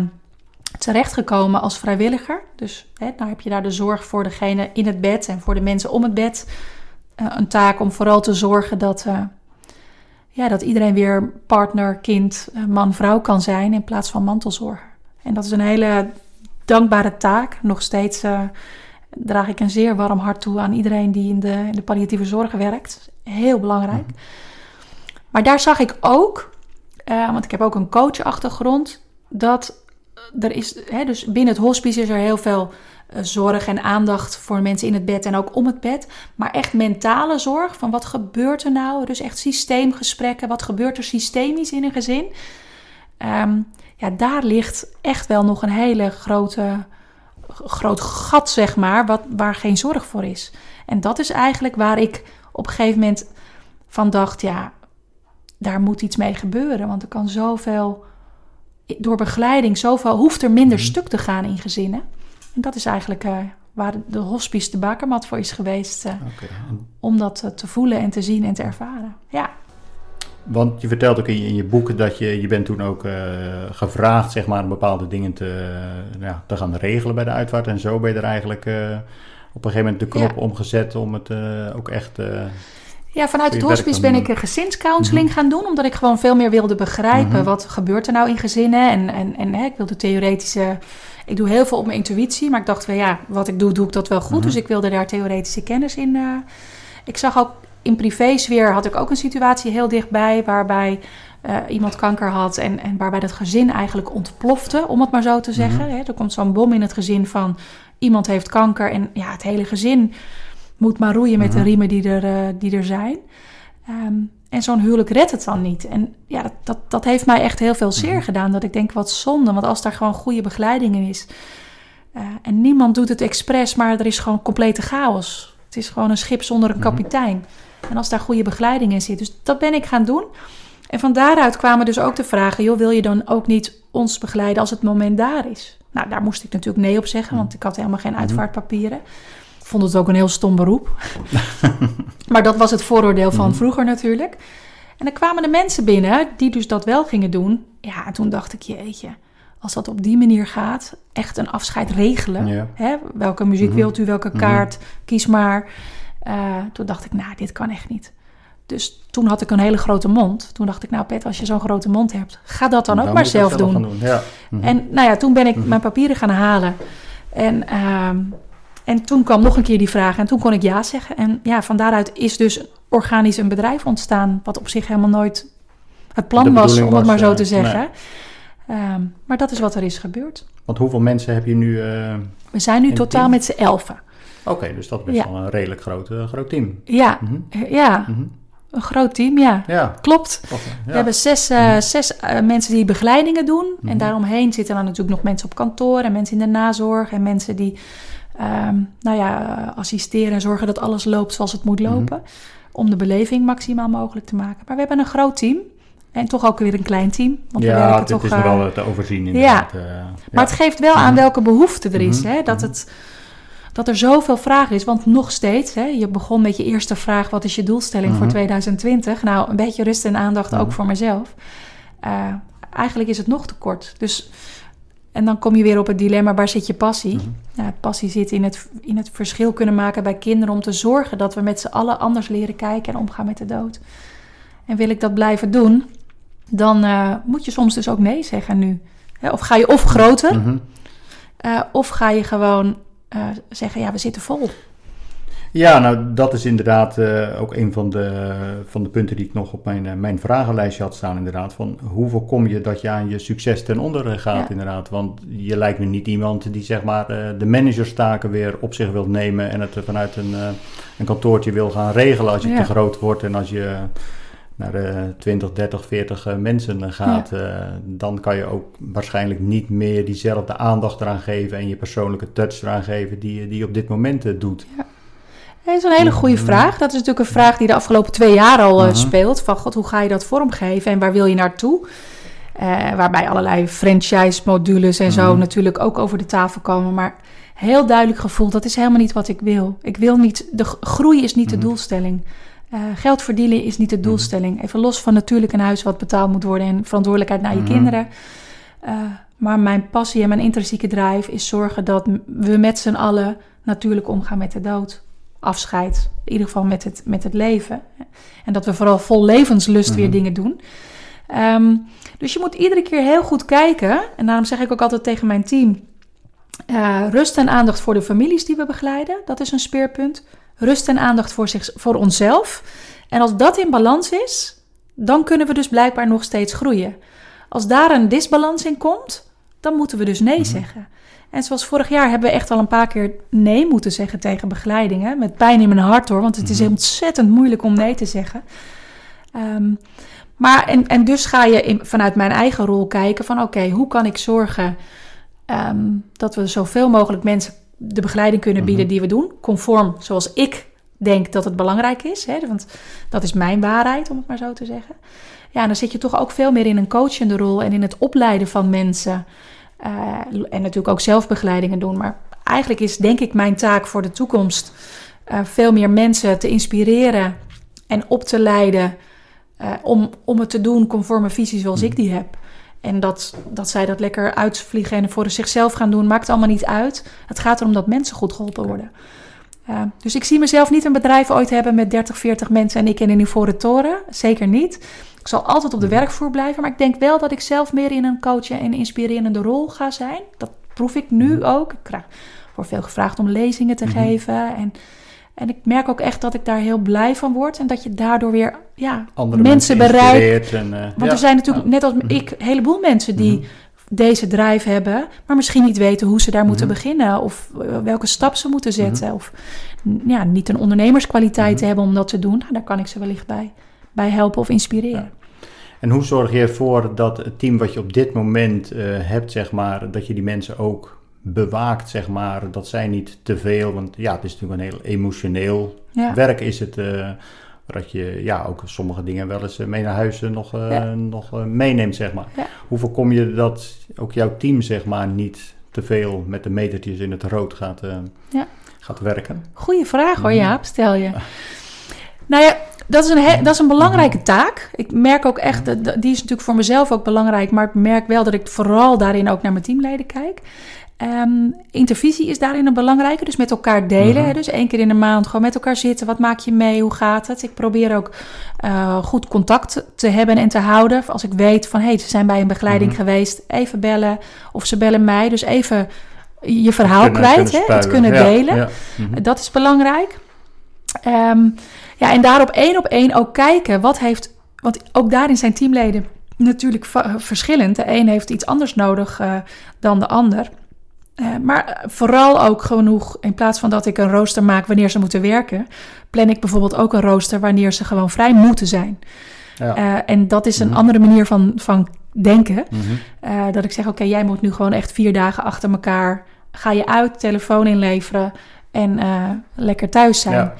terechtgekomen als vrijwilliger. Dus hè, nou heb je daar de zorg voor degene in het bed en voor de mensen om het bed. Eh, een taak om vooral te zorgen dat, eh, ja, dat iedereen weer partner, kind, eh, man, vrouw kan zijn in plaats van mantelzorger. En dat is een hele dankbare taak. Nog steeds draag ik een zeer warm hart toe aan iedereen die in de, in de palliatieve zorg werkt. Heel belangrijk. Maar daar zag ik ook, want ik heb ook een coachachtergrond, dat er is, hè, dus binnen het hospice is er heel veel zorg en aandacht voor mensen in het bed en ook om het bed. Maar echt mentale zorg, van wat gebeurt er nou? Dus echt systeemgesprekken, wat gebeurt er systemisch in een gezin? Ehm, ja, daar ligt echt wel nog een hele grote, groot gat, zeg maar, wat, waar geen zorg voor is. En dat is eigenlijk waar ik op een gegeven moment van dacht, ja, daar moet iets mee gebeuren. Want er kan zoveel, door begeleiding, zoveel, hoeft er minder Mhm. stuk te gaan in gezinnen. En dat is eigenlijk eh, waar de hospice de bakermat voor is geweest, eh, om dat eh, te voelen en te zien en te ervaren. Ja, Want je vertelt ook in je, in je boek dat je, je bent toen ook gevraagd zeg maar, om bepaalde dingen te, ja, te gaan regelen bij de uitvaart. En zo ben je er eigenlijk op een gegeven moment de knop Ja. omgezet om het ook echt... Ja, vanuit het hospice ben ik een gezinscounseling Mhm. gaan doen, omdat ik gewoon veel meer wilde begrijpen Mhm. wat gebeurt er nou in gezinnen. En, en, en hè, ik wilde theoretische. Ik doe heel veel op mijn intuïtie, maar ik dacht wel ja, wat ik doe, doe ik dat wel goed. Mhm. Dus ik wilde daar theoretische kennis in. eh. ik zag ook in privésfeer had ik ook een situatie heel dichtbij waarbij eh, iemand kanker had en, en waarbij dat gezin eigenlijk ontplofte, om het maar zo te zeggen. Mhm. Hè, er komt zo'n bom in het gezin van iemand heeft kanker en ja, het hele gezin moet maar roeien met de Mhm. riemen die er, eh, die er zijn. Ehm, en zo'n huwelijk redt het dan niet. En ja, dat, dat, dat heeft mij echt heel veel zeer Mhm. gedaan. Dat ik denk, wat zonde. Want als daar gewoon goede begeleiding in is... Eh, en niemand doet het expres, maar er is gewoon complete chaos. Het is gewoon een schip zonder een Mhm. kapitein. En als daar goede begeleiding in zit. Dus dat ben ik gaan doen. En van daaruit kwamen dus ook de vragen: joh, wil je dan ook niet ons begeleiden als het moment daar is? Nou, daar moest ik natuurlijk nee op zeggen, want ik had helemaal geen uitvaartpapieren. Vond het ook een heel stom beroep. maar dat was het vooroordeel van Mhm. vroeger natuurlijk. En dan kwamen de mensen binnen die dus dat wel gingen doen. Ja, en toen dacht ik, jeetje, als dat op die manier gaat, echt een afscheid regelen. Ja. Hè? Welke muziek Mhm. wilt u, welke Mhm. kaart, kies maar. Eh, toen dacht ik, nou, dit kan echt niet. Dus toen had ik een hele grote mond. Toen dacht ik, nou Pet, als je zo'n grote mond hebt, ga dat dan ook maar zelf doen. Ja. En nou ja, toen ben ik mijn papieren gaan halen. En, ehm, en toen kwam nog een keer die vraag en toen kon ik ja zeggen. En ja, van daaruit is dus organisch een bedrijf ontstaan... wat op zich helemaal nooit het plan was, om het was, maar zo eh, te zeggen. Ehm, maar dat is wat er is gebeurd. Want hoeveel mensen heb je nu? eh, We zijn nu totaal team? met z'n elfen. Oké, dus dat is best Ja. wel een redelijk groot, eh, groot team. Ja, Mhm. ja, Mhm. een groot team, ja. Ja, Klopt. ja. We hebben zes, eh, zes mensen die begeleidingen doen. Mhm. En daaromheen zitten dan natuurlijk nog mensen op kantoor en mensen in de nazorg en mensen die ehm, nou ja, eh, assisteren en zorgen dat alles loopt zoals het moet Mhm. lopen. Om de beleving maximaal mogelijk te maken. Maar we hebben een groot team en toch ook weer een klein team. Want we ja, werken het toch. is eh, nog wel te overzien inderdaad. eh, maar het geeft wel aan Mhm. welke behoefte er is. Mhm. Hè? Dat, het, dat er zoveel vraag is. Want nog steeds, hè, je begon met je eerste vraag: wat is je doelstelling voor Mhm. 2020? Nou, een beetje rust en aandacht ook voor mezelf. Eh, eigenlijk is het nog te kort. Dus, en dan kom je weer op het dilemma: waar zit je passie? Mhm. Nou, passie zit in het, in het verschil kunnen maken bij kinderen om te zorgen dat we met z'n allen anders leren kijken en omgaan met de dood. En wil ik dat blijven doen, dan eh, moet je soms dus ook nee zeggen nu. Of ga je of groter, Mhm. eh, of ga je gewoon eh, zeggen, ja, we zitten vol. Ja, nou dat is inderdaad eh, ook een van de, van de punten die ik nog op mijn, eh, mijn vragenlijstje had staan inderdaad. Van hoe voorkom je dat je aan je succes ten onder eh, gaat Ja. inderdaad. Want je lijkt me niet iemand die zeg maar de managerstaken weer op zich wilt nemen en het vanuit een, een kantoortje wil gaan regelen als je Ja. te groot wordt en als je naar de 20, 30, 40 eh, mensen gaat, dan kan je ook waarschijnlijk niet meer diezelfde aandacht eraan geven en je persoonlijke touch eraan geven die, je- die je op dit moment doet. Dat is een hele goede Mhm. vraag. Dat is natuurlijk een vraag die de afgelopen twee jaar al eh, speelt. Van god, hoe ga je dat vormgeven en waar wil je naartoe? Eh, waarbij allerlei franchise-modules en zo Mhm. natuurlijk ook over de tafel komen. Maar heel duidelijk gevoeld, dat is helemaal niet wat ik wil. Ik wil niet, de groei is niet de Mhm. doelstelling. Eh, geld verdienen is niet de doelstelling. Even los van natuurlijk een huis wat betaald moet worden en verantwoordelijkheid naar je kinderen. Maar mijn passie en mijn intrinsieke drive is zorgen dat we met z'n allen natuurlijk omgaan met de dood. Afscheid, in ieder geval met het, met het leven. En dat we vooral vol levenslust weer Mhm. dingen doen. Ehm, dus je moet iedere keer heel goed kijken. En daarom zeg ik ook altijd tegen mijn team: eh, rust en aandacht voor de families die we begeleiden. Dat is een speerpunt. Rust en aandacht voor, zich, voor onszelf. En als dat in balans is, dan kunnen we dus blijkbaar nog steeds groeien. Als daar een disbalans in komt, dan moeten we dus nee Mhm. zeggen. En zoals vorig jaar hebben we echt al een paar keer nee moeten zeggen tegen begeleidingen. Met pijn in mijn hart hoor, want het is Mhm. ontzettend moeilijk om nee te zeggen. Ehm, maar en, en dus ga je in, vanuit mijn eigen rol kijken van oké, hoe kan ik zorgen ehm, dat we zoveel mogelijk mensen de begeleiding kunnen bieden Mhm. die we doen. Conform zoals ik denk dat het belangrijk is. Hè? Want dat is mijn waarheid, om het maar zo te zeggen. Ja, dan zit je toch ook veel meer in een coachende rol en in het opleiden van mensen. Eh, en natuurlijk ook zelfbegeleidingen doen. Maar eigenlijk is denk ik mijn taak voor de toekomst eh, veel meer mensen te inspireren en op te leiden eh, om, om het te doen conform een visie zoals ik die heb. En dat, dat zij dat lekker uitvliegen en voor zichzelf gaan doen, maakt allemaal niet uit. Het gaat erom dat mensen goed geholpen worden. Uh, dus ik zie mezelf niet een bedrijf ooit hebben met 30, 40 mensen en ik in een ivoren toren. Zeker niet. Ik zal altijd op de werkvloer blijven, maar ik denk wel dat ik zelf meer in een coachen en inspirerende rol ga zijn. Dat proef ik nu ook. Ik krijg, word veel gevraagd om lezingen te Mhm. geven. En, en ik merk ook echt dat ik daar heel blij van word. En dat je daardoor weer ja, Andere mensen mensen bereikt. En, eh, Want ja. er zijn natuurlijk, Ja. net als Mhm. ik, een heleboel mensen die Mhm. Deze drive hebben, maar misschien niet weten hoe ze daar moeten Mhm. beginnen of eh, welke stap ze moeten zetten. Of ja, niet een ondernemerskwaliteit Mhm. hebben om dat te doen. Nou, daar kan ik ze wellicht bij, bij helpen of inspireren. En hoe zorg je ervoor dat het team wat je op dit moment eh, hebt, zeg maar, dat je die mensen ook bewaakt, zeg maar, dat zij niet te veel, want ja, het is natuurlijk een heel emotioneel Ja. werk is het, dat je ja, ook sommige dingen wel eens eh, mee naar huis eh, nog, eh, Ja. nog meeneemt, zeg maar. Ja. Hoe voorkom je dat ook jouw team, zeg maar, niet te veel met de metertjes in het rood gaat, Ja. gaat werken? Goeie vraag hoor, Mhm. Jaap, stel je. Nou ja, dat is een, he- dat is een belangrijke taak. Ik merk ook echt, die is natuurlijk voor mezelf ook belangrijk, maar ik merk wel dat ik vooral daarin ook naar mijn teamleden kijk. Ehm, intervisie is daarin een belangrijke, dus met elkaar delen. Mhm. hè. Dus één keer in de maand gewoon met elkaar zitten. Wat maak je mee? Hoe gaat het? Ik probeer ook eh, goed contact te hebben en te houden. Als ik weet van, hé, hey, ze zijn bij een begeleiding Mhm. geweest. Even bellen of ze bellen mij. Dus even je verhaal Kunnen- kwijt, kunnen hè? het kunnen Ja, delen. ja. Mhm. Dat is belangrijk. Ehm, ja, en daarop één op één ook kijken wat heeft. Want ook daarin zijn teamleden natuurlijk verschillend. De een heeft iets anders nodig eh, dan de ander. Eh, maar vooral ook genoeg, in plaats van dat ik een rooster maak wanneer ze moeten werken, plan ik bijvoorbeeld ook een rooster wanneer ze gewoon vrij moeten zijn. Ja. Eh, en dat is een Mhm. andere manier van, van denken. Mhm. Eh, dat ik zeg, oké, jij moet nu gewoon echt vier dagen achter elkaar. Ga je uit, telefoon inleveren en eh, lekker thuis zijn. Ja.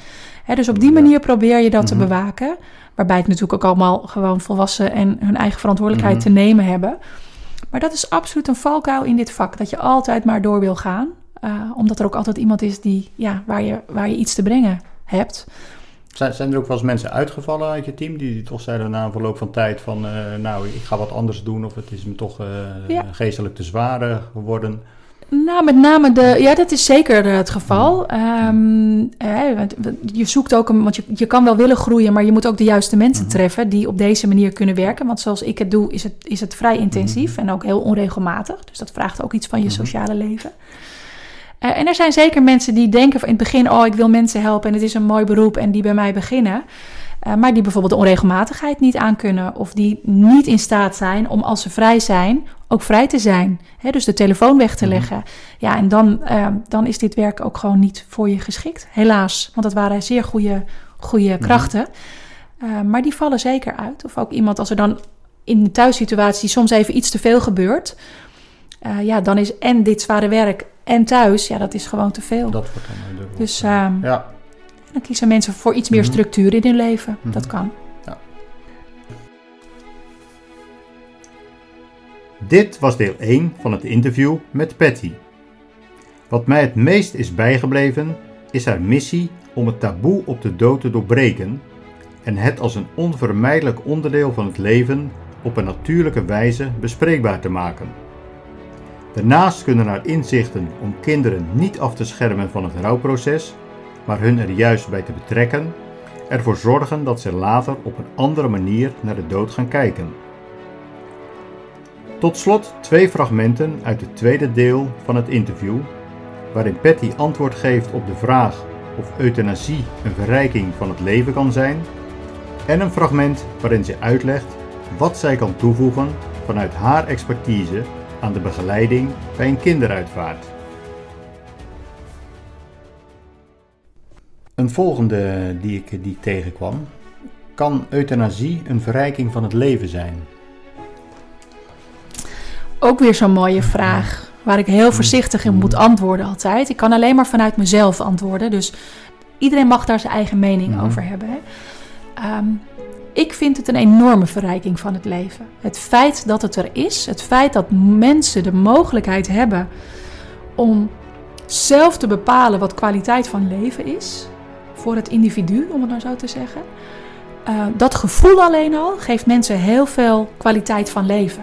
Hè, dus op die Ja. manier probeer je dat te Mhm. bewaken. Waarbij het natuurlijk ook allemaal gewoon volwassen en hun eigen verantwoordelijkheid te nemen hebben. Maar dat is absoluut een valkuil in dit vak. Dat je altijd maar door wil gaan. Eh, omdat er ook altijd iemand is die, ja, waar, je, waar je iets te brengen hebt. Zijn, zijn er ook wel eens mensen uitgevallen uit je team die toch zeiden na een verloop van tijd van, eh, nou, ik ga wat anders doen of het is me toch eh, Ja. geestelijk te zwaar geworden? Nou, met name de. Ja, dat is zeker eh, het geval. Want je zoekt ook een. Want je, je kan wel willen groeien, maar je moet ook de juiste mensen Mhm. treffen die op deze manier kunnen werken. Want zoals ik het doe, is het, is het vrij intensief en ook heel onregelmatig. Dus dat vraagt ook iets van je Mhm. sociale leven. Eh, en er zijn zeker mensen die denken van in het begin: oh, ik wil mensen helpen en het is een mooi beroep en die bij mij beginnen. Eh, maar die bijvoorbeeld de onregelmatigheid niet aankunnen. Of die niet in staat zijn om als ze vrij zijn, ook vrij te zijn. Dus de telefoon weg te Mhm. leggen. Ja, en dan, eh, dan is dit werk ook gewoon niet voor je geschikt. Helaas, want dat waren zeer goede, goede krachten. Eh, maar die vallen zeker uit. Of ook iemand als er dan in de thuissituatie soms even iets te veel gebeurt. eh, ja, dan is en dit zware werk en thuis, ja, dat is gewoon te veel. Dat wordt dan dubbel. Dus ehm, ja. Dan kiezen mensen voor iets meer Mhm. structuur in hun leven. Mhm. Dat kan. Dit was deel 1 van het interview met Patty. Wat mij het meest is bijgebleven is haar missie om het taboe op de dood te doorbreken en het als een onvermijdelijk onderdeel van het leven op een natuurlijke wijze bespreekbaar te maken. Daarnaast kunnen haar inzichten om kinderen niet af te schermen van het rouwproces, maar hun er juist bij te betrekken, ervoor zorgen dat ze later op een andere manier naar de dood gaan kijken. Tot slot twee fragmenten uit het tweede deel van het interview, waarin Patty antwoord geeft op de vraag of euthanasie een verrijking van het leven kan zijn, en een fragment waarin ze uitlegt wat zij kan toevoegen vanuit haar expertise aan de begeleiding bij een kinderuitvaart. Een volgende die ik, die ik tegenkwam. Kan euthanasie een verrijking van het leven zijn? Ook weer zo'n mooie vraag. Waar ik heel voorzichtig in moet antwoorden altijd. Ik kan alleen maar vanuit mezelf antwoorden. Dus iedereen mag daar zijn eigen mening Mhm. over hebben. Hè. Ehm, ik vind het een enorme verrijking van het leven. Het feit dat het er is. Het feit dat mensen de mogelijkheid hebben om zelf te bepalen wat kwaliteit van leven is. Voor het individu, om het nou zo te zeggen. Eh, dat gevoel alleen al geeft mensen heel veel kwaliteit van leven.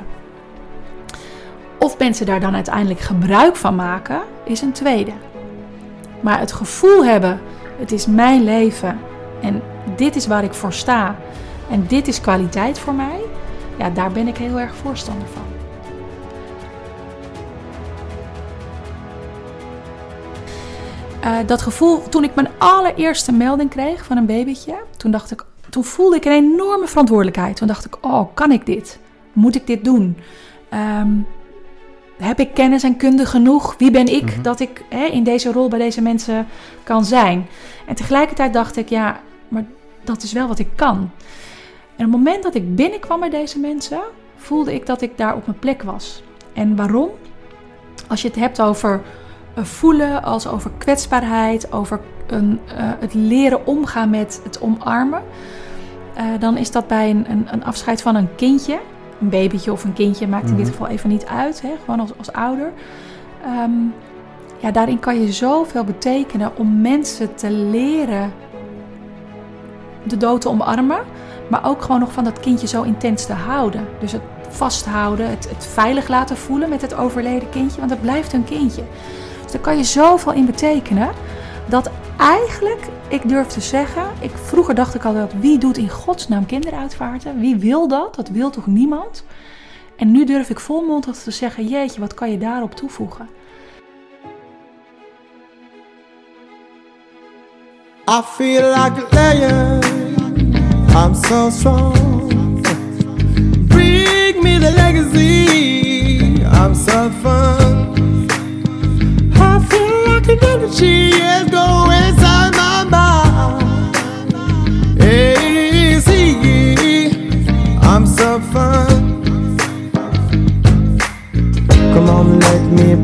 Of mensen daar dan uiteindelijk gebruik van maken, is een tweede. Maar het gevoel hebben, het is mijn leven en dit is waar ik voor sta en dit is kwaliteit voor mij, ja, daar ben ik heel erg voorstander van. Eh, dat gevoel, toen ik mijn allereerste melding kreeg van een babytje, toen dacht ik, toen voelde ik een enorme verantwoordelijkheid. Toen dacht ik, oh, kan ik dit? Moet ik dit doen? Ehm, heb ik kennis en kunde genoeg? Wie ben ik Mhm. dat ik hè, in deze rol bij deze mensen kan zijn? En tegelijkertijd dacht ik, ja, maar dat is wel wat ik kan. En op het moment dat ik binnenkwam bij deze mensen, voelde ik dat ik daar op mijn plek was. En waarom? als je het hebt over voelen, als over kwetsbaarheid, over een, uh, het leren omgaan met het omarmen, uh, dan is dat bij een, een, een, afscheid van een kindje, een babytje of een kindje, maakt in dit geval even niet uit, hè, gewoon als, als ouder. Um, ja, daarin kan je zoveel betekenen om mensen te leren de dood te omarmen, maar ook gewoon nog van dat kindje zo intens te houden. Dus het vasthouden, het, het veilig laten voelen met het overleden kindje, want het blijft een kindje. Daar kan je zoveel in betekenen dat eigenlijk, ik durf te zeggen, ik, vroeger dacht ik altijd, wie doet in godsnaam kinderuitvaarten? Wie wil dat? Dat wil toch niemand? En nu durf ik volmondig te zeggen, jeetje, wat kan je daarop toevoegen? I feel like a lion. I'm so strong. Bring me the legacy. I'm so fun. An energy is going inside my mind. See, I'm so fun. Come on, let me